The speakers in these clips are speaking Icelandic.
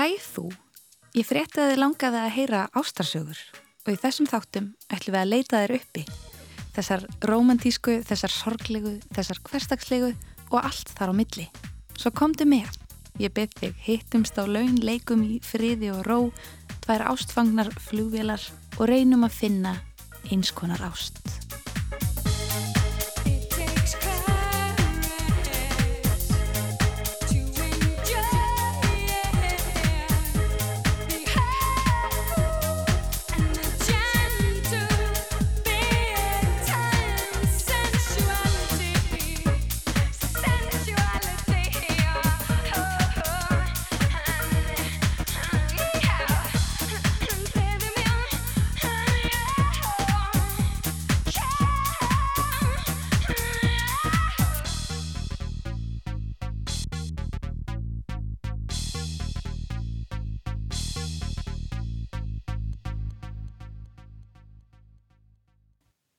Hæ þú, ég frétti að þið langaði að heyra ástarsögur og í þessum þáttum ætlum við að leita þér uppi. Þessar romantísku, þessar sorglegu, þessar hverstagslegu og allt þar á milli. Svo komdu með. Ég byrð þig hittumst á laun, leikum í friði og ró, tvær ástfangnar flugvélar og reynum að finna einskonar ást.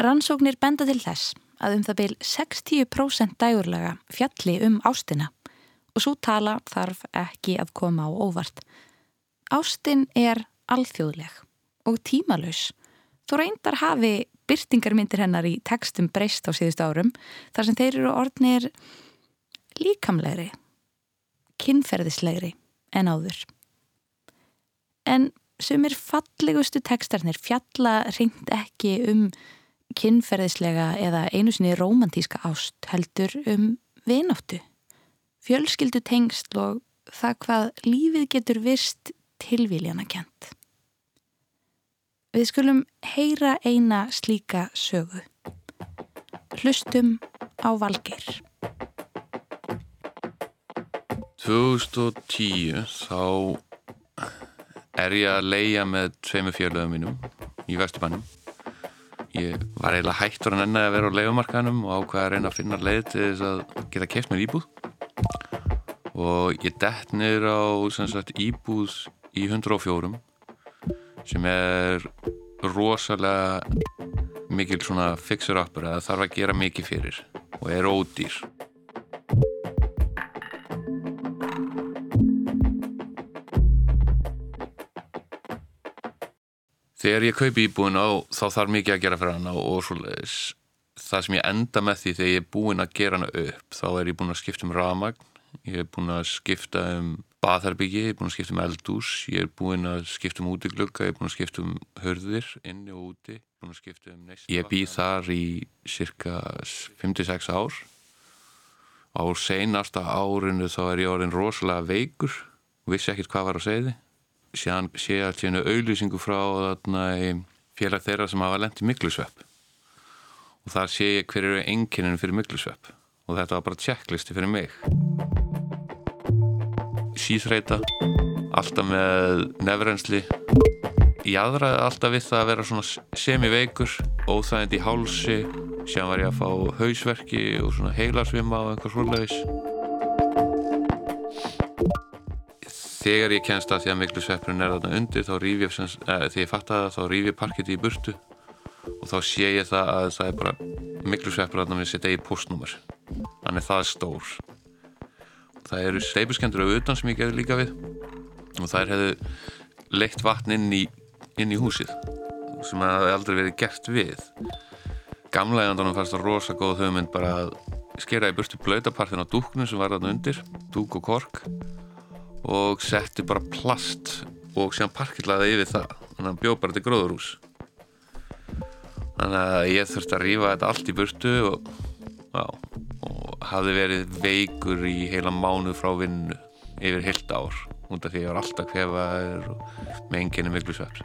Rannsóknir benda til þess að um það byl 60% dægurlega fjalli um ástina og svo tala þarf ekki að koma á óvart. Ástin er alþjóðleg og tímalus. Þú reyndar hafi byrtingarmyndir hennar í textum breyst á síðust árum þar sem þeir eru orðnir líkamlegri, kinnferðislegri en áður. En sumir fallegustu textarnir fjalla reynd ekki um kinnferðislega eða einu sinni romantíska ást heldur um vináttu, fjölskyldu tengsl og það hvað lífið getur vist tilvíljana kjent. Við skulum heyra eina slíka sögu. Hlustum á Valgeir. 2010 þá er ég að leia með tveimu fjörluðum mínum í Vesturbænum Ég var eiginlega hættur en ennaði að vera á leifumarkanum og ákvaði að reyna að finna leið til þess að geta keft mér íbúð. Og ég dett niður á sagt, íbúð í 104 sem er rosalega mikil svona fixer-upper að það þarf að gera mikið fyrir og er ódýr Þegar ég kaupi íbúin á þá þarf mikið að gera fyrir hana og svoleiðis. Það sem ég enda með því þegar ég er búin að gera hana upp þá er ég búin að skipta um ramagn, ég er búin að skipta um batharbyggi, ég er búin að skipta um eldús, ég er búin að skipta um útiglugga, ég er búin að skipta um hörðir inni og úti, um. Ég býð þar í cirka 56 ár. Á seinasta árinu þá er ég orðin rosalega veikur vissi ekkert hvað var að segja þið síðan sé allt síðan auðlýsingu frá félag þeirra sem hafa lendt í miklusvepp og þar sé ég hver eru enginninu fyrir miklusvepp og þetta var bara checklisti fyrir mig. Síðreita alltaf með nefrensli ég aðraði alltaf við það að vera svona semiveikur óþægend í hálsi síðan var ég að fá hausverki og svona heilarsvima og einhver svoleiðis þegar ég kennst að því að miklu sveppurinn er þarna undir þá rýf ég, eh, þegar ég fatt að það þá rýf ég parketti í burtu og þá sé ég það að það er bara miklu sveppur þarna með sitt eigi postnúmer þannig það er stór. Það eru steipuskendur auðvitað sem ég gerði líka við og það hefðu leitt vatn inn í, inn í húsið sem það hefði aldrei verið gert við. Gamlegandanum fannst það rosa góð hugmynd bara að skera í burtu blöytapartin á dúknum sem var þarna undir dúk og kork og setti bara plast og séðan parkillaði yfir það. Þannig að hann bjóð bara til gróðurús þannig að ég þurfti að rýfa þetta allt í burtu og, á, og hafði verið veikur í heila mánu frá vinnu yfir heilt ár. Út af því að ég var alltaf kvefaður og með enginni miklu sveps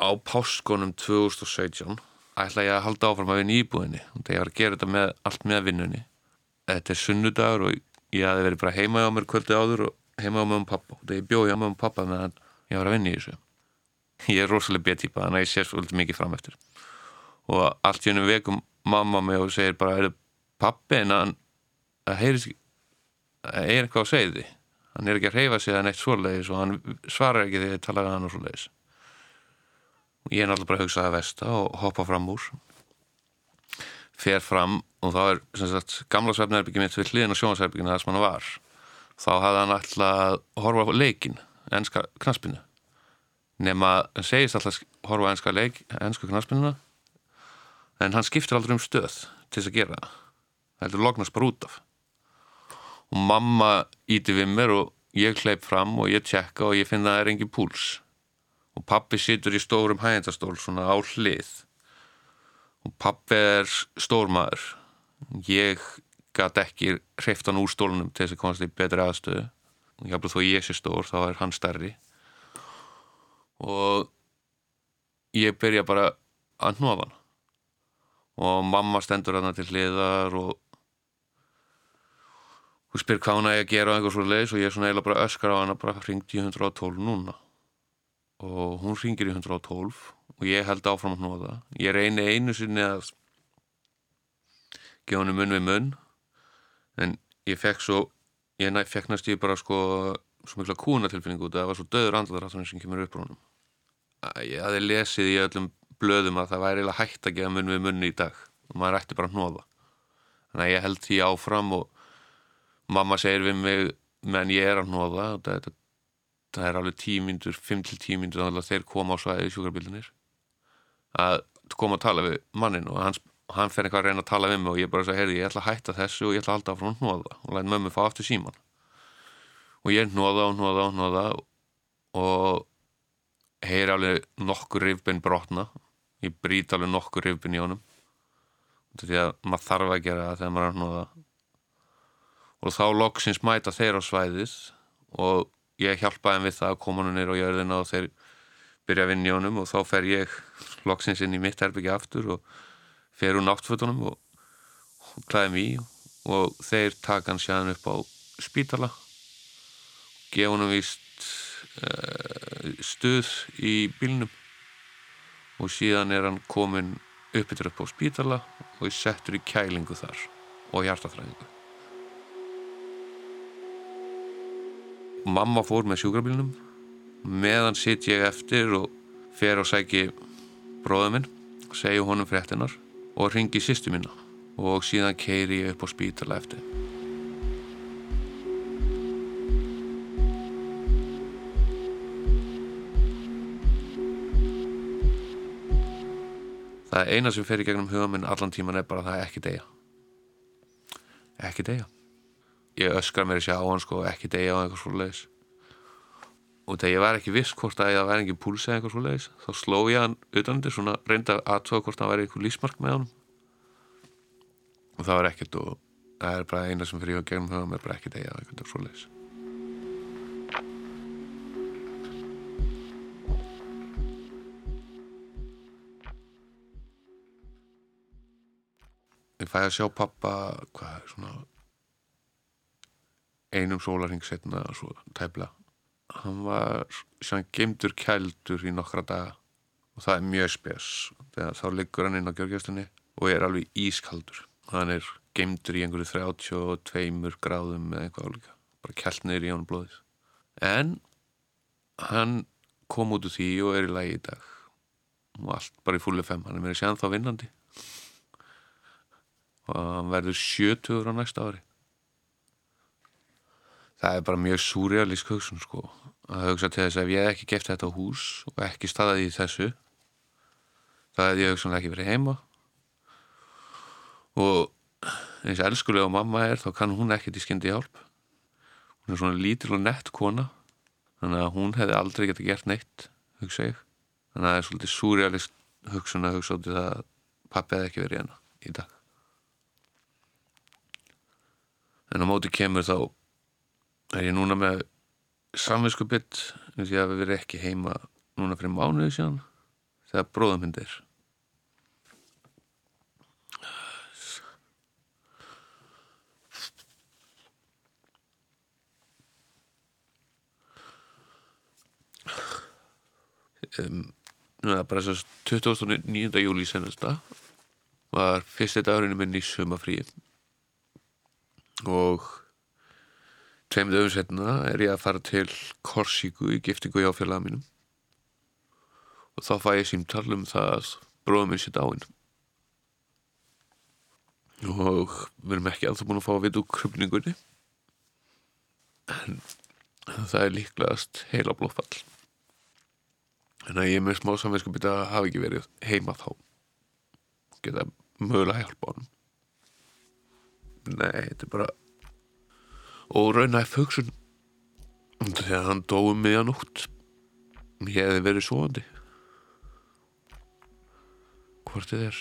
á páskonum 2017 ætla ég að halda áfram að vinna í íbúðinni. Og þegar ég var að gera þetta með, allt með vinnunni. Þetta er sunnudagur og ég hafi verið bara heima á mér kvöldi áður og heima á mig um pappa og þegar ég bjóði á mig um pappa meðan ég var að vinna í þessu. Ég er rosalega betýpa þannig að ég sé svolítið mikið fram eftir. Og allt í hennum vekum mamma mig og segir bara er pappi en að það heyrir er eitthvað að segja því hann er ekki að reyfa sig að neitt svoleiðis og hann svarar ekki þegar ég talaði hann og svoleiðis ég er náttúrulega bara að hugsa það vest og hoppa fram úr. Fer fram og þá er sagt gamla svefnherbyggi mitt við hliðin á sjónasherbygginu þar sem hann var. Þá hafði hann alltaf að horfa leikin ennska knaspinu nema hann segist alltaf að horfa ennska leik ennsku knaspinuna en hann skiptir aldrei um stöð til þess að gera það. Það heldur lognast bara út af. Og mamma íti við mér og ég hleyp fram og ég tjekka og ég finna að það er engin púls og pappi situr í stórum hægindastól svona á hlið. Og pappi er stórmaður ég gæti ekki hreift hann úr stólunum til þess að komast í betri aðstöðu. Og jáfnveg þó ég sé stór þá er hann stærri. Og ég byrja bara að hnofa hann. Og mamma stendur hann til hliðar og hún spyr hvað hann ég að gera og einhver svo leiðis og ég er svona eiginlega bara öskar á hann að bara ringt í 112 núna og hún ringir í 112 og ég held áfram að hnoða. Ég reyni einu sinni að gefa hann munn við munn en ég fekk svo ég fekk næst ég bara sko svo mikla kúnatilfinningu út að það var svo döður andlaðráttunum sem kemur upp á honum. Ég hafi lesið í öllum blöðum að það væri eiginlega hægt að gefa munn við munn í dag og maður ætti bara að hnoða. Þannig að ég held því áfram og mamma segir við mig menn ég er að hnoða það, það er alveg tímindur, 5-10 mindur þannig að þeir koma á svæði sjúkrabildinir að koma að tala við mannin og hans, hann fer eitthvað að reyna að tala við mig og ég bara sagði, heyrði, ég ætla að hætta þessu og ég ætla að halda áfram að hnoða og læta mömmu fá aftur síman og ég hnoða og hnoða og hnoða og heyri alveg nokkur rifbinn brotna. Ég brít alveg nokkur rifbinn í honum. Því að maður þarf að gera það þegar maður er hnoða. Og þá loksins mæta þeir á svæðið og ég hjálpaði þeim við það að koma hann nýra á jörðina og þeir byrja að vinna í honum og þá fer ég loksins inn í mitt herbyggja aftur og fer úr náttfötunum og, klæði í og þeir taka hann sjáðan upp á spítala gefa hann vist uh, stuð í bílnum og síðan er hann komin uppbyttur upp á spítala og settur í kælingu þar og hjartafræðingu Mamma fór með sjúkrabílnum meðan sitt ég eftir og fer og sæki bróða minn segja honum fréttinar og ringi sýstu mína. Og síðan keiri ég upp á spítala eftir. Það eina sem fer í gegnum huga minn allan tíman er bara það ekki deyja. Ekki deyja ég öskar mér að sjá á hann sko ekki deyja á eitthvað svo leiðis og þegar ég var ekki viss hvort að það væri ekki púls eða eitthvað svo leiðis þá sló ég hann utanundir svona reynda aðtöða hvort það væri eitthvað lísmark með hann og það var ekkert og það er bara eina sem fyrir í gegnum huga mér bara ekki deyja á eitthvað svo leiðis ég fæði að sjá pappa hvað er svona einum sólaring setna og svo tæpla. Hann var sem gemdur kældur í nokkra daga. Og það er mjög spes. Þegar þá liggur hann inn á gjörgjastunni og er alveg ískaldur. Hann er gemdur í einhverju 32 gráðum eða eitthvað álíka. Bara kælt niður í hann blóðis en hann kom út úr því og er í lagi í dag. Og allt bara í fúli fem. Hann er mér að segja hann þá vinnandi. Og hann verður 70 á næsta ári það er bara mjög súrealísk hugsun sko að hugsa til þess að ef ég ekki geft þetta hús og ekki staðið í þessu það hefði ég hugsanlega ekki verið heima. Og eins elskulega mamma er þá kann hún ekkert í skyndi hjálp. Hún er svona lítil og nett kona þannig að hún hefði aldrei getið gert neitt hugsa ég. Þannig að það er svolítið súrealísk hugsun að hugsa út í það að pappi hefði ekki verið hérna í dag. En á móti kemur þá er ég núna með samvinsku bytt því að við verðum ekki heima núna fyrir mánuði síðan þegar bróðum myndir um, núna bara þess að 29. júli senasta var fyrsti dagurinn minn í sumafríð og tveim dögum setna er ég að fara til Korsíku í giftingu hjá félaga mínum. Og þá fæ ég símtal um það að bróðum minn sér dáin og við erum ekki alltaf búin að fá að vita úr krupningunni en það er líklegast heila blóðfall. En að ég er með smá samvinskupið að hafa ekki verið heima þá. Geta mögulega hjálpa honum. Nei, þetta er bara og raunaði fugsun þegar hann dói um miðanótt ég hefði verið svoandi hvort þið er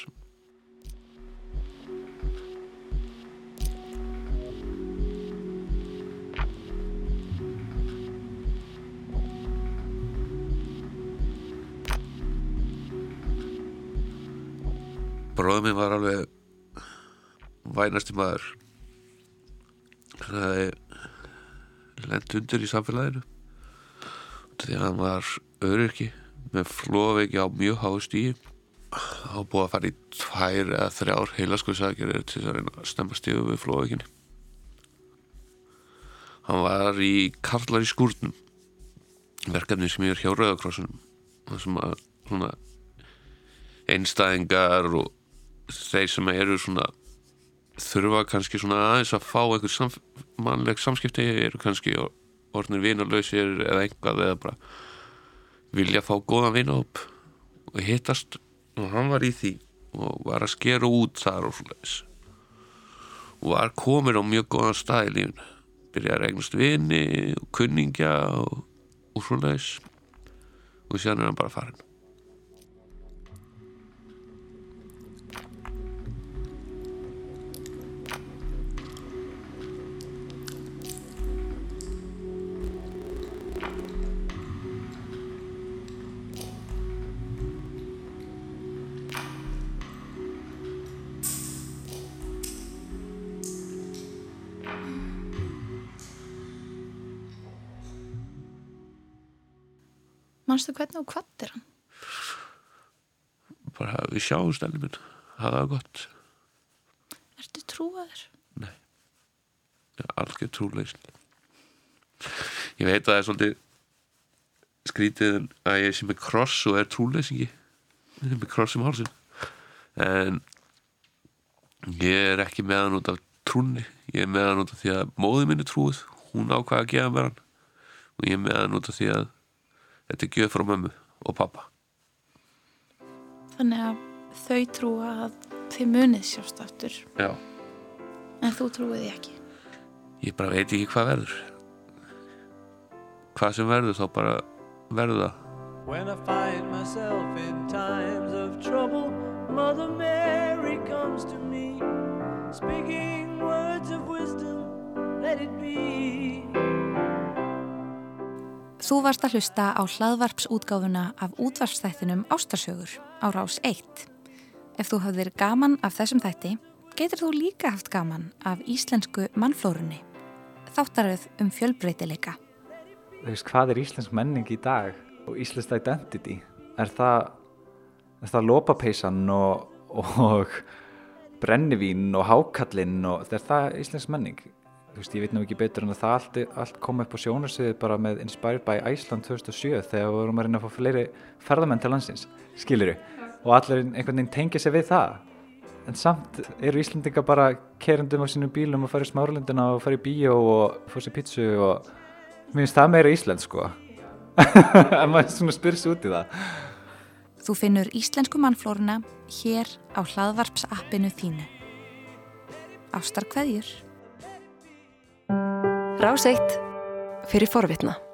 bróðum minn var alveg vænasti maður hann hefði lent undir í samfélaginu. Því að hann var öryrki með flóveiki á mjög háu stíi þá búið að fara í tvær eða þrjár heilaskuðsakir til þess að reyna að stemma stíðu við flóveikinni hann var í Karlar í skúrnum verkefni sem ég er hjá Rauðakrossunum það sem að svona einstæðingar og þeir sem eru svona þurfa kannski svona aðeins að fá einhver samf mannleg samskipti eru kannski orðinir vinarlausir eða einhvað eða bara vilja fá góðan vinahóp og hittast. Og hann var í því. Og var að skera út þar og svona og var komin á mjög góðan stað í lífun byrjaði að regnast vini og kunningja og, og svona og síðan er hann bara farin Manstu hvernig og hvað er hann? bara við sjáum stælum minn. Hafa það gott. Ertu trúaður? Nei, algjör trúleysn Ég veit að það er svolítið skrítið að ég sé með kross og er trúleysingi ég er kross um hálsin en ég er ekki með hann út af trúnni. Ég er með hann út af því að móði minni trúið hún ákvaða að gefa mér hann. Og ég er með hann út af því að þetta er gjöð frá mömmu og pappa Þannig að þau trúa að þið munið sjást aftur. Já, en þú trúið því ekki. ég bara veit ekki hvað verður. Hvað sem verður þá bara verður það. When I find myself in times of trouble, Mother Mary comes to me, speaking words of wisdom, let it be. Þú varst að hlusta á hlaðvarpsútgáfuna af útvarpsþættinum Ástarsögur á rás 1. Ef þú hafðir gaman af þessum þætti, getur þú líka haft gaman af íslensku mannflórunni. Þáttaröð um fjölbreytileika. Þú veist, hvað er íslensk menning í dag og íslensk identity? Er það, það lópapeisan og, og brennivín og hákallinn og er það íslensk menning? Þú veist, ég veit nú ekki betur en að það allt, allt kom upp á sjónarsviði bara með Inspired by Iceland 2007 þegar við vorum að reyna að fá fleiri ferðamenn til landsins, skiluru og allir einhvern veginn tengja sig við það. En samt eru Íslandinga bara kerundum á sínum bílum og fara í smárlundina og fara í bíó og fóra sér pítsu og mér finnst það meira Ísland sko. En maður svona spyrir sér út í það. Þú finnur íslensku mannflóruna hér á hlaðvarpsappinu þínu. Ástar kveðjur. Rás eitt fyrir forvitna.